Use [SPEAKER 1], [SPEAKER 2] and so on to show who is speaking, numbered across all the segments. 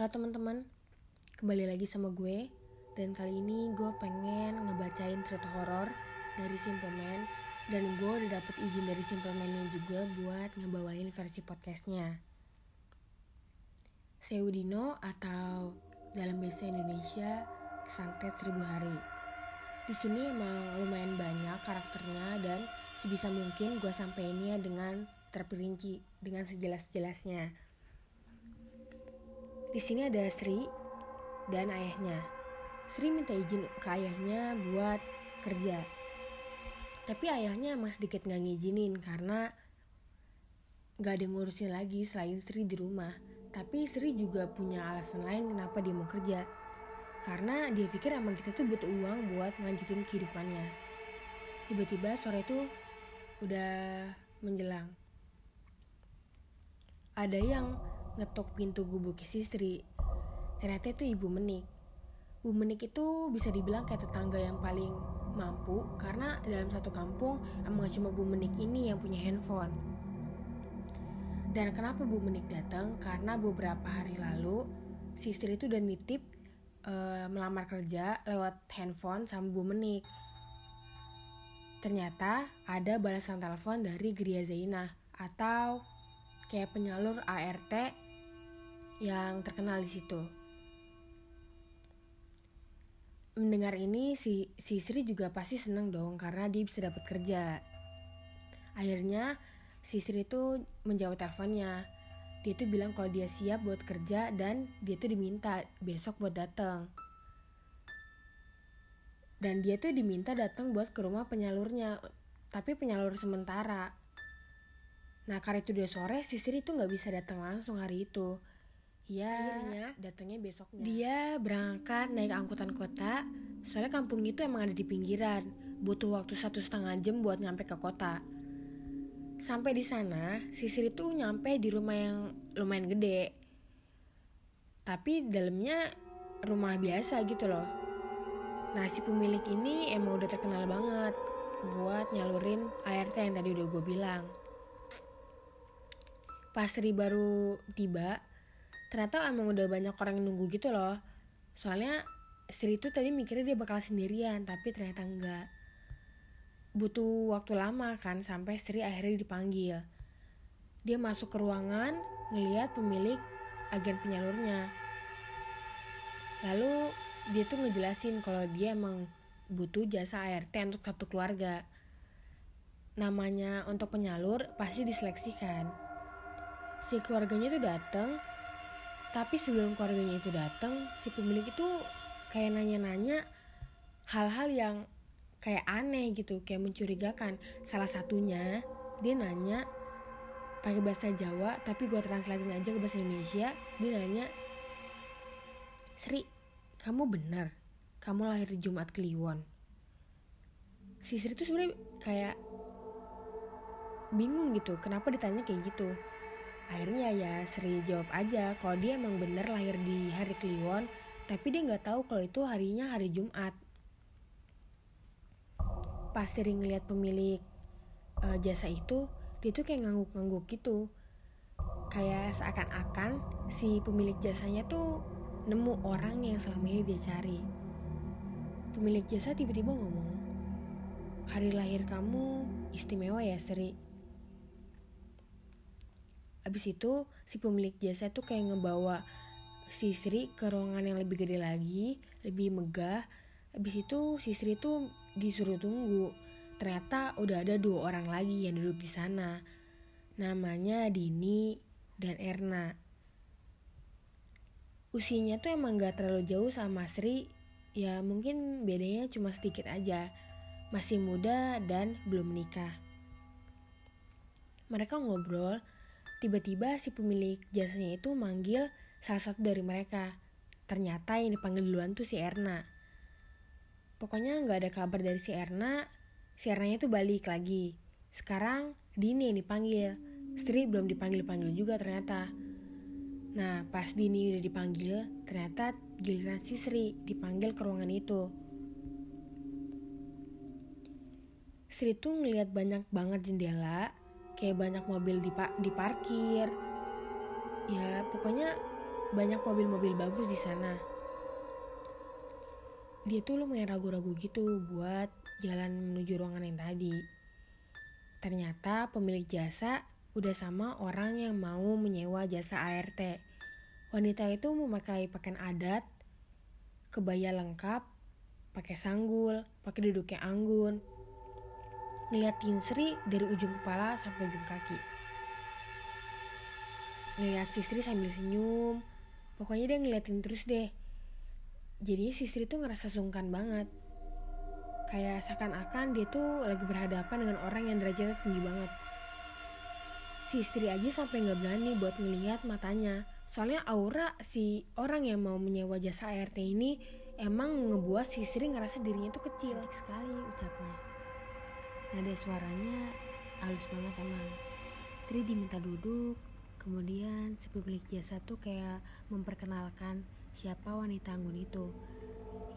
[SPEAKER 1] Halo teman-teman, kembali lagi sama gue. Dan kali ini gue pengen ngebacain cerita horor dari Simple Man. Dan gue udah dapet izin dari Simple Man juga buat ngebawain versi podcastnya. Seudino atau dalam bahasa Indonesia Santet Seribu Hari. Di sini emang lumayan banyak karakternya dan sebisa mungkin gue sampeinnya dengan terperinci dengan sejelas-jelasnya. Di sini ada Sri dan ayahnya. Sri minta izin ke ayahnya buat kerja. Tapi ayahnya emang sedikit nggak ngizinin karena nggak ada ngurusin lagi selain Sri di rumah. Tapi Sri juga punya alasan lain kenapa dia mau kerja karena dia pikir emang kita tuh butuh uang buat ngelanjutin kehidupannya. Tiba-tiba sore itu udah menjelang. Ada yang ngetok pintu gubuk istri. Ternyata itu ibu Menik. Bu Menik itu bisa dibilang kayak tetangga yang paling mampu karena dalam satu kampung emang cuma Bu Menik ini yang punya handphone. Dan kenapa Bu Menik datang? Karena beberapa hari lalu si istri itu udah nitip uh, melamar kerja lewat handphone sama Bu Menik. Ternyata ada balasan telepon dari Gria Zainah atau kayak penyalur ART yang terkenal di situ. Mendengar ini si, si Sri juga pasti seneng dong karena dia bisa dapat kerja. Akhirnya si Sri itu menjawab teleponnya dia tuh bilang kalau dia siap buat kerja dan dia tuh diminta besok buat datang. Dan dia tuh diminta datang buat ke rumah penyalurnya, tapi penyalur sementara. Nah karena itu udah sore, si Sri tuh nggak bisa datang langsung hari itu. Iya, datangnya besoknya. Dia berangkat naik angkutan kota, soalnya kampung itu emang ada di pinggiran. Butuh waktu satu setengah jam buat nyampe ke kota. Sampai di sana, Sisir itu nyampe di rumah yang lumayan gede. Tapi dalamnya rumah biasa gitu loh. Nah si pemilik ini emang udah terkenal banget buat nyalurin ART yang tadi udah gue bilang. Pas Sri baru tiba, ternyata emang udah banyak orang yang nunggu gitu loh. Soalnya Sri itu tadi mikirnya dia bakal sendirian, tapi ternyata enggak butuh waktu lama kan sampai Sri akhirnya dipanggil. Dia masuk ke ruangan, ngeliat pemilik agen penyalurnya. Lalu dia tuh ngejelasin kalau dia emang butuh jasa ART untuk satu keluarga. Namanya untuk penyalur pasti diseleksikan. Si keluarganya tuh datang, tapi sebelum keluarganya itu datang, si pemilik itu kayak nanya-nanya hal-hal yang kayak aneh gitu kayak mencurigakan. Salah satunya dia nanya pakai bahasa Jawa tapi gue translatein aja ke bahasa Indonesia. Dia nanya Sri kamu benar kamu lahir di Jumat Kliwon? Si Sri tuh sebenarnya kayak bingung gitu kenapa ditanya kayak gitu akhirnya ya Sri jawab aja kalau dia emang bener lahir di hari Kliwon tapi dia nggak tahu kalau itu harinya hari Jumat. Pas sering ngeliat pemilik uh, jasa itu dia tuh kayak ngangguk-ngangguk gitu. Kayak seakan-akan si pemilik jasanya tuh nemu orang yang selama ini dia cari. Pemilik jasa tiba-tiba ngomong hari lahir kamu istimewa ya Sri Abis itu si pemilik jasa tuh kayak ngebawa si Sri ke ruangan yang lebih gede lagi, lebih megah. Abis itu si Sri tuh disuruh tunggu. Ternyata udah ada dua orang lagi yang duduk di sana. Namanya Dini dan Erna. Usianya tuh emang gak terlalu jauh sama Sri. Ya mungkin bedanya cuma sedikit aja. Masih muda dan belum menikah. Mereka ngobrol, tiba-tiba si pemilik jasanya itu manggil salah satu dari mereka. Ternyata yang dipanggil duluan tuh si Erna. Pokoknya nggak ada kabar dari si Erna, si Ernanya tuh balik lagi. Sekarang Dini yang dipanggil, Sri belum dipanggil-panggil juga ternyata. Nah pas Dini udah dipanggil, ternyata giliran si Sri dipanggil ke ruangan itu. Sri tuh ngeliat banyak banget jendela, kayak banyak mobil di, di parkir. Ya pokoknya banyak mobil-mobil bagus di sana. Dia tuh lumayan ragu-ragu gitu buat jalan menuju ruangan yang tadi. Ternyata pemilik jasa udah sama orang yang mau menyewa jasa ART. Wanita itu memakai pakaian adat, kebaya lengkap, pakai sanggul, pakai duduknya anggun. Ngeliatin Sri dari ujung kepala sampai ujung kaki. Ngeliat si Sri sambil senyum, pokoknya dia ngeliatin terus deh. Jadi si Sri tuh ngerasa sungkan banget. Kayak seakan-akan dia tuh lagi berhadapan dengan orang yang derajatnya tinggi banget. Si istri aja sampai nggak berani buat ngelihat matanya. Soalnya aura si orang yang mau menyewa jasa ART ini emang ngebuat si istri ngerasa dirinya tuh kecil. Sekali ucapnya nada suaranya halus banget emang. Sri diminta duduk kemudian si pemilik jasa tuh kayak memperkenalkan siapa wanita anggun itu.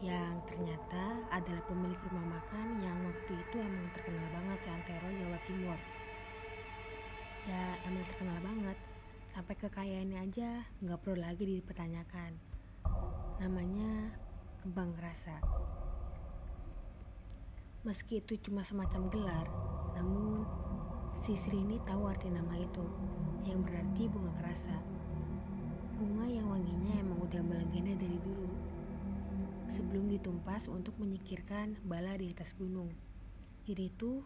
[SPEAKER 1] Yang ternyata adalah pemilik rumah makan yang waktu itu emang terkenal banget di Antero Jawa Timur. Ya emang terkenal banget. Sampai kekayaannya aja nggak perlu lagi dipertanyakan. Namanya kembang rasa meski itu cuma semacam gelar namun si ini tahu arti nama itu yang berarti bunga kerasa bunga yang wanginya emang udah melegenda dari dulu sebelum ditumpas untuk menyikirkan bala di atas gunung. Jadi itu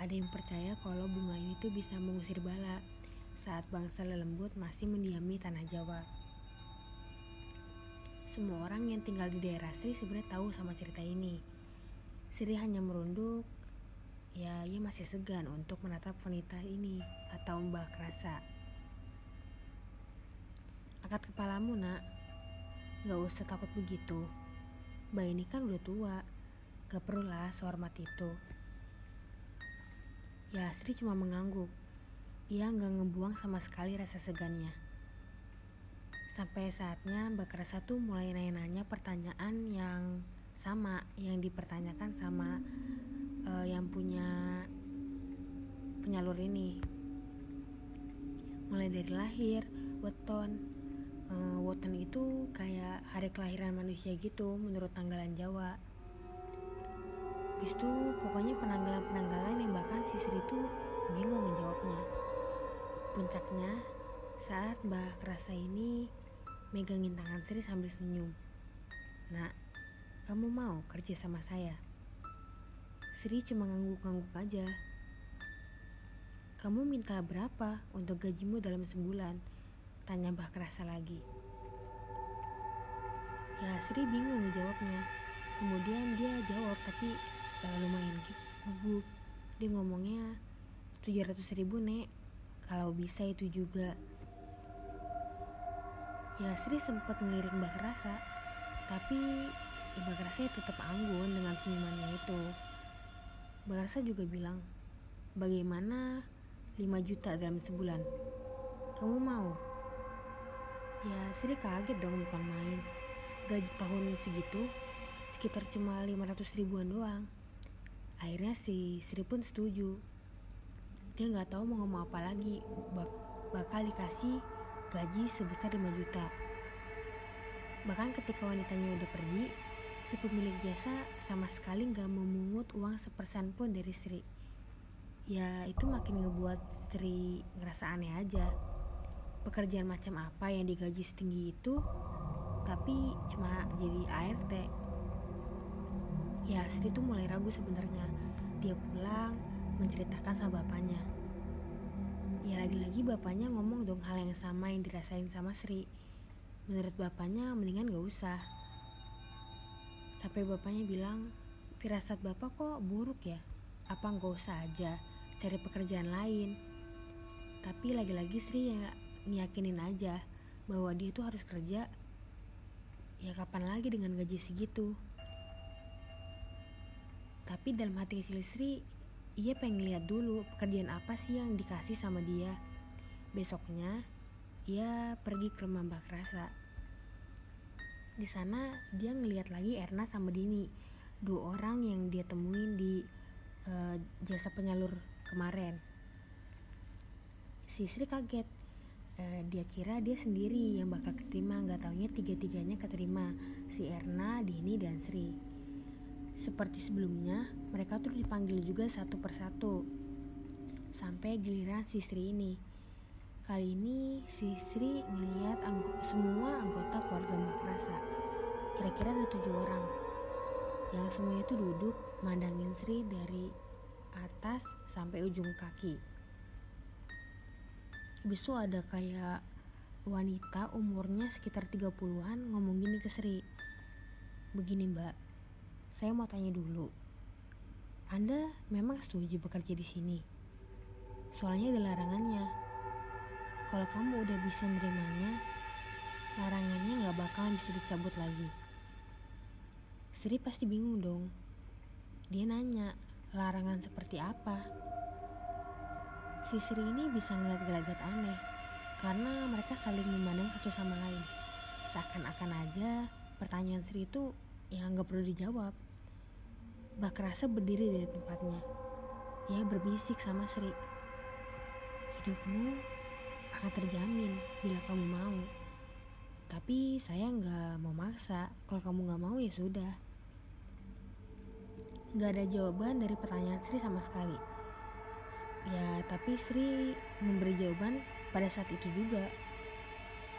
[SPEAKER 1] ada yang percaya kalau bunga ini tuh bisa mengusir bala saat bangsa lelembut masih mendiami tanah Jawa. Semua orang yang tinggal di daerah Sri sebenarnya tahu sama cerita ini. Sri hanya merunduk, ya ia masih segan untuk menatap wanita ini atau Mbah Kerasa. Angkat kepalamu nak, Gak usah takut begitu. Mbak ini kan udah tua. Gak perlu lah sehormat itu. Ya Sri cuma mengangguk. Ia gak ngebuang sama sekali rasa segannya. Sampai saatnya Mbak Kerasa tuh mulai nanya-nanya pertanyaan yang sama yang dipertanyakan sama uh, yang punya penyalur ini. Mulai dari lahir, weton, uh, Woten itu kayak hari kelahiran manusia gitu menurut tanggalan Jawa. Habis itu pokoknya penanggalan-penanggalan yang bahkan si Sri itu bingung ngejawabnya. Puncaknya saat Mbah Kerasa ini megangin tangan Sri sambil senyum. Nak, kamu mau kerja sama saya? Sri cuma ngangguk-ngangguk aja. Kamu minta berapa untuk gajimu dalam sebulan? Tanya Mbah Kerasa lagi. Ya Sri bingung ngejawabnya. Kemudian dia jawab tapi uh, lumayan gugup. Dia ngomongnya 700 ribu nek. Kalau bisa itu juga. Ya Sri sempat ngelirik Mbah Kerasa. Tapi ya, Mbah Kerasa tetap anggun dengan senyumannya itu. Mbah Kerasa juga bilang, bagaimana 5 juta dalam sebulan? Kamu mau? Ya Sri kaget dong bukan main. Gaji tahun segitu sekitar cuma 500 ribuan doang. Akhirnya si Sri pun setuju. Dia nggak tahu mau ngomong apa lagi. Bak bakal dikasih gaji sebesar 5 juta. Bahkan ketika wanitanya udah pergi, si pemilik jasa sama sekali nggak memungut uang sepersen pun dari Sri. Ya itu makin ngebuat Sri ngerasa aneh aja. Pekerjaan macam apa yang digaji setinggi itu tapi cuma jadi ART ya Sri tuh mulai ragu sebenarnya. Dia pulang menceritakan sama bapaknya. Ya lagi-lagi bapaknya ngomong dong hal yang sama yang dirasain sama Sri. Menurut bapaknya mendingan gak usah sampai bapaknya bilang firasat bapak kok buruk ya? Apa gak usah aja cari pekerjaan lain? Tapi lagi-lagi Sri ya ngiyakinin aja bahwa dia tuh harus kerja ya kapan lagi dengan gaji segitu. Tapi dalam hati si Lisri ia pengen lihat dulu pekerjaan apa sih yang dikasih sama dia. Besoknya ia pergi ke rumah Mbak Kerasa di sana dia ngeliat lagi Erna sama Dini. Dua orang yang dia temuin di uh, jasa penyalur kemarin. Si Sri kaget. Uh, dia kira dia sendiri yang bakal keterima nggak taunya tiga-tiganya keterima si Erna, Dini dan Sri. Seperti sebelumnya mereka tuh dipanggil juga satu persatu sampai giliran si Sri ini. Kali ini si Sri ngeliat angg semua anggota keluarga Mbak Rasa kira-kira ada tujuh orang yang semuanya tuh duduk mandangin Sri dari atas sampai ujung kaki Habis ada kayak wanita umurnya sekitar 30-an ngomong gini ke Sri. Begini mbak, saya mau tanya dulu. Anda memang setuju bekerja di sini? Soalnya ada larangannya. Kalau kamu udah bisa nerimanya, larangannya gak bakalan bisa dicabut lagi. Sri pasti bingung dong. Dia nanya, larangan seperti apa? Si Sri ini bisa ngeliat gelagat aneh karena mereka saling memandang satu sama lain. Seakan-akan aja pertanyaan Sri itu ya nggak perlu dijawab. Bak rasa berdiri dari tempatnya. Ia berbisik sama Sri. Hidupmu akan terjamin bila kamu mau. Tapi saya nggak mau maksa. Kalau kamu nggak mau ya sudah. Gak ada jawaban dari pertanyaan Sri sama sekali. Ya, tapi Sri memberi jawaban pada saat itu juga.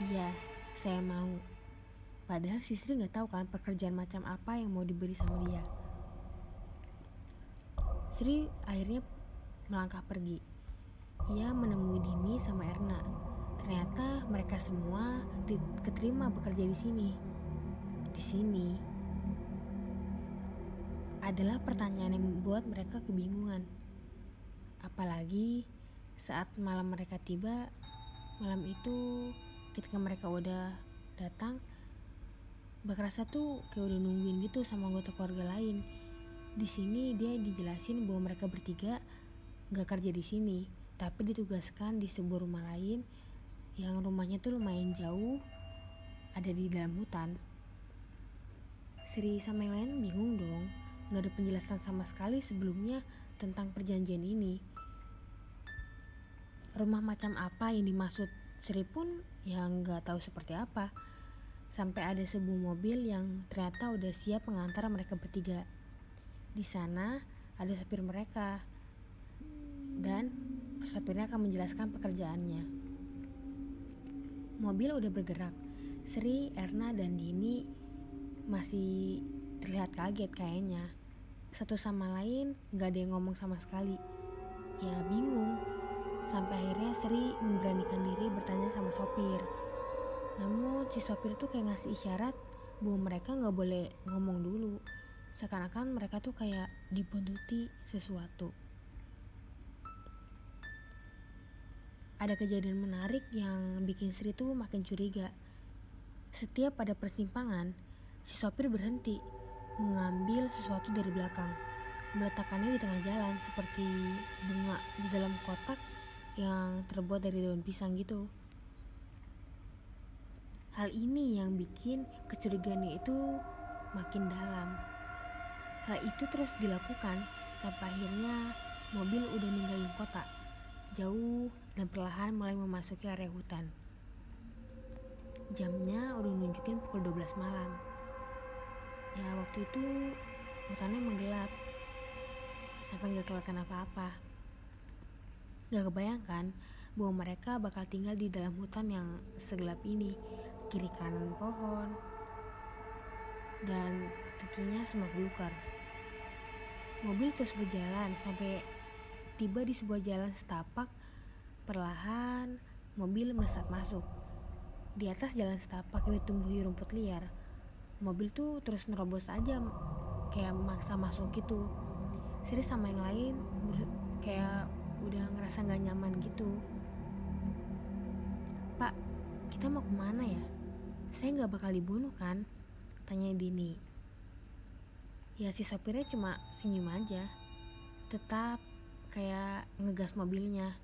[SPEAKER 1] Iya, saya mau. Padahal si Sri nggak tahu kan pekerjaan macam apa yang mau diberi sama dia. Sri akhirnya melangkah pergi. Ia menemui Dini sama Erna. Ternyata mereka semua diterima bekerja di sini. Di sini adalah pertanyaan yang membuat mereka kebingungan. Apalagi saat malam mereka tiba, malam itu ketika mereka udah datang, Bakrasa tuh kayak udah nungguin gitu sama anggota keluarga lain. Di sini dia dijelasin bahwa mereka bertiga gak kerja di sini, tapi ditugaskan di sebuah rumah lain yang rumahnya tuh lumayan jauh, ada di dalam hutan. Sri sama yang lain bingung dong, gak ada penjelasan sama sekali sebelumnya tentang perjanjian ini. Rumah macam apa yang dimaksud Sri pun yang nggak tahu seperti apa. Sampai ada sebuah mobil yang ternyata udah siap mengantar mereka bertiga. Di sana ada supir mereka dan supirnya akan menjelaskan pekerjaannya. Mobil udah bergerak. Sri, Erna, dan Dini masih terlihat kaget kayaknya satu sama lain gak ada yang ngomong sama sekali. Ya bingung. Sampai akhirnya Sri memberanikan diri bertanya sama sopir. Namun si sopir tuh kayak ngasih isyarat bahwa mereka gak boleh ngomong dulu. Seakan-akan mereka tuh kayak dibuntuti sesuatu. Ada kejadian menarik yang bikin Sri tuh makin curiga. Setiap pada persimpangan, si sopir berhenti mengambil sesuatu dari belakang, meletakkannya di tengah jalan seperti bunga di dalam kotak yang terbuat dari daun pisang gitu. Hal ini yang bikin kecurigaannya itu makin dalam. Hal itu terus dilakukan sampai akhirnya mobil udah ninggalin kota, jauh dan perlahan mulai memasuki area hutan. Jamnya udah nunjukin pukul 12 malam. Ya waktu itu hutannya menggelap. Sampai nggak kelihatan apa-apa? Gak kebayangkan bahwa mereka bakal tinggal di dalam hutan yang segelap ini. Kiri kanan pohon. Dan tentunya semak belukar. Mobil terus berjalan sampai tiba di sebuah jalan setapak perlahan mobil melesat masuk. Di atas jalan setapak yang ditumbuhi rumput liar mobil tuh terus nerobos aja kayak maksa masuk gitu. Sri sama yang lain kayak udah ngerasa nggak nyaman gitu. Pak kita mau ke mana ya? Saya nggak bakal dibunuh kan? tanya Dini. Ya si sopirnya cuma senyum aja. Tetap kayak ngegas mobilnya.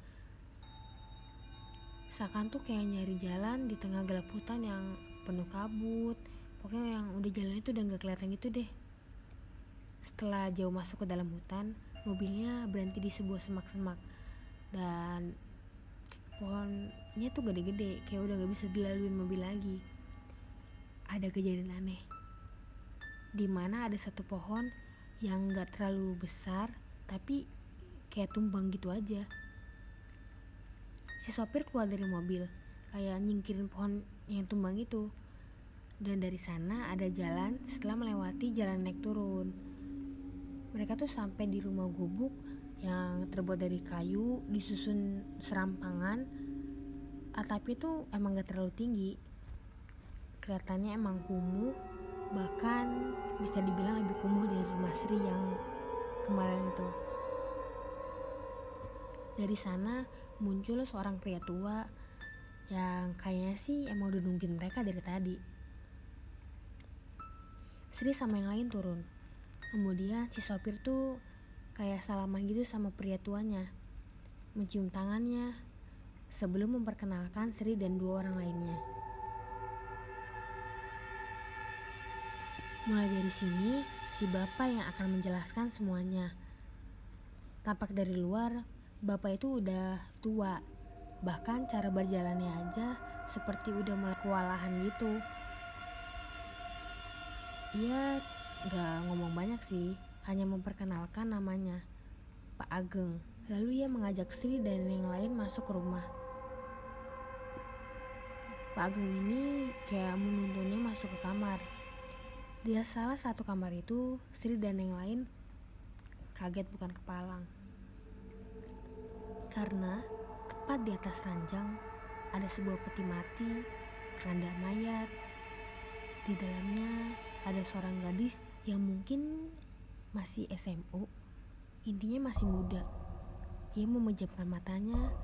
[SPEAKER 1] Seakan tuh kayak nyari jalan di tengah gelap hutan yang penuh kabut. Pokoknya yang udah jalan itu udah nggak kelihatan gitu deh. Setelah jauh masuk ke dalam hutan mobilnya berhenti di sebuah semak-semak. Dan pohon pohonnya tuh gede-gede kayak udah gak bisa dilaluin mobil lagi. Ada kejadian aneh. Di mana ada satu pohon yang gak terlalu besar tapi kayak tumbang gitu aja. Si sopir keluar dari mobil kayak nyingkirin pohon yang tumbang itu. Dan dari sana ada jalan setelah melewati jalan naik turun. Mereka tuh sampai di rumah gubuk yang terbuat dari kayu disusun serampangan atapnya tuh emang gak terlalu tinggi. Kelihatannya emang kumuh bahkan bisa dibilang lebih kumuh dari rumah Sri yang kemarin itu dari sana muncul seorang pria tua yang kayaknya sih emang udah nungguin mereka dari tadi. Sri sama yang lain turun. Kemudian si sopir tuh kayak salaman gitu sama pria tuanya. Mencium tangannya sebelum memperkenalkan Sri dan dua orang lainnya. Mulai dari sini si bapak yang akan menjelaskan semuanya. Tampak dari luar bapak itu udah tua bahkan cara berjalannya aja seperti udah mulai kewalahan gitu ia gak ngomong banyak sih hanya memperkenalkan namanya, Pak Ageng. Lalu ia mengajak Sri dan yang lain masuk ke rumah. Pak Ageng ini kayak menuntunnya masuk ke kamar. Dia salah satu kamar itu, Sri dan yang lain kaget bukan kepalang. Karena tepat di atas ranjang ada sebuah peti mati, keranda mayat. Di dalamnya ada seorang gadis yang mungkin masih SMU, intinya masih muda. Ia memejamkan matanya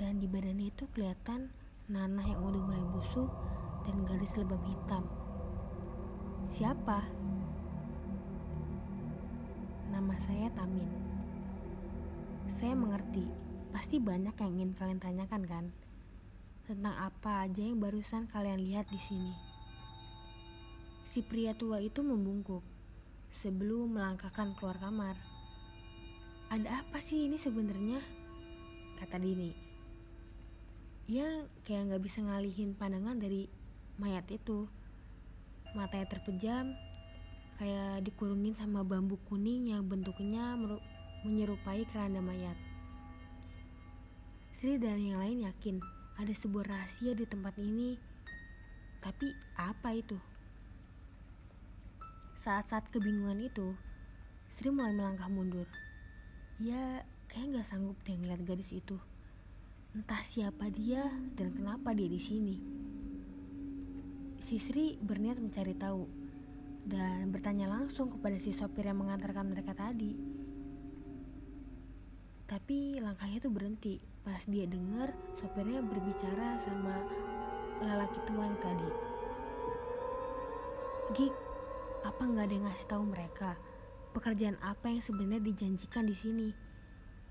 [SPEAKER 1] dan di badannya itu kelihatan nanah yang udah mulai busuk dan garis lebam hitam. Siapa? Nama saya Tamin. Saya mengerti, pasti banyak yang ingin kalian tanyakan kan? Tentang apa aja yang barusan kalian lihat di sini. Si pria tua itu membungkuk sebelum melangkahkan keluar kamar. Ada apa sih ini sebenarnya? Kata Dini. Dia kayak nggak bisa ngalihin pandangan dari mayat itu. Matanya terpejam, kayak dikurungin sama bambu kuning yang bentuknya menyerupai keranda mayat. Sri dan yang lain yakin ada sebuah rahasia di tempat ini. Tapi apa itu? Saat-saat kebingungan itu, Sri mulai melangkah mundur. Ya, kayak gak sanggup deh ngeliat gadis itu. Entah siapa dia dan kenapa dia di sini. Si Sri berniat mencari tahu dan bertanya langsung kepada si sopir yang mengantarkan mereka tadi. Tapi langkahnya tuh berhenti pas dia dengar sopirnya berbicara sama lelaki tua yang tadi. Gik, apa nggak ada yang ngasih tahu mereka pekerjaan apa yang sebenarnya dijanjikan di sini?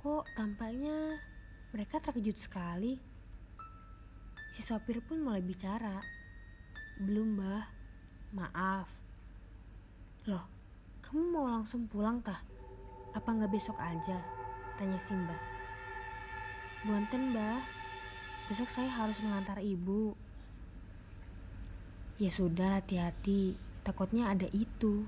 [SPEAKER 1] Kok tampaknya mereka terkejut sekali. Si sopir pun mulai bicara. Belum, Mbah. Maaf. Loh, kamu mau langsung pulang tah? Apa nggak besok aja? Tanya Simba. Buanten, Mbah. Besok saya harus mengantar ibu. Ya sudah, hati-hati takutnya ada itu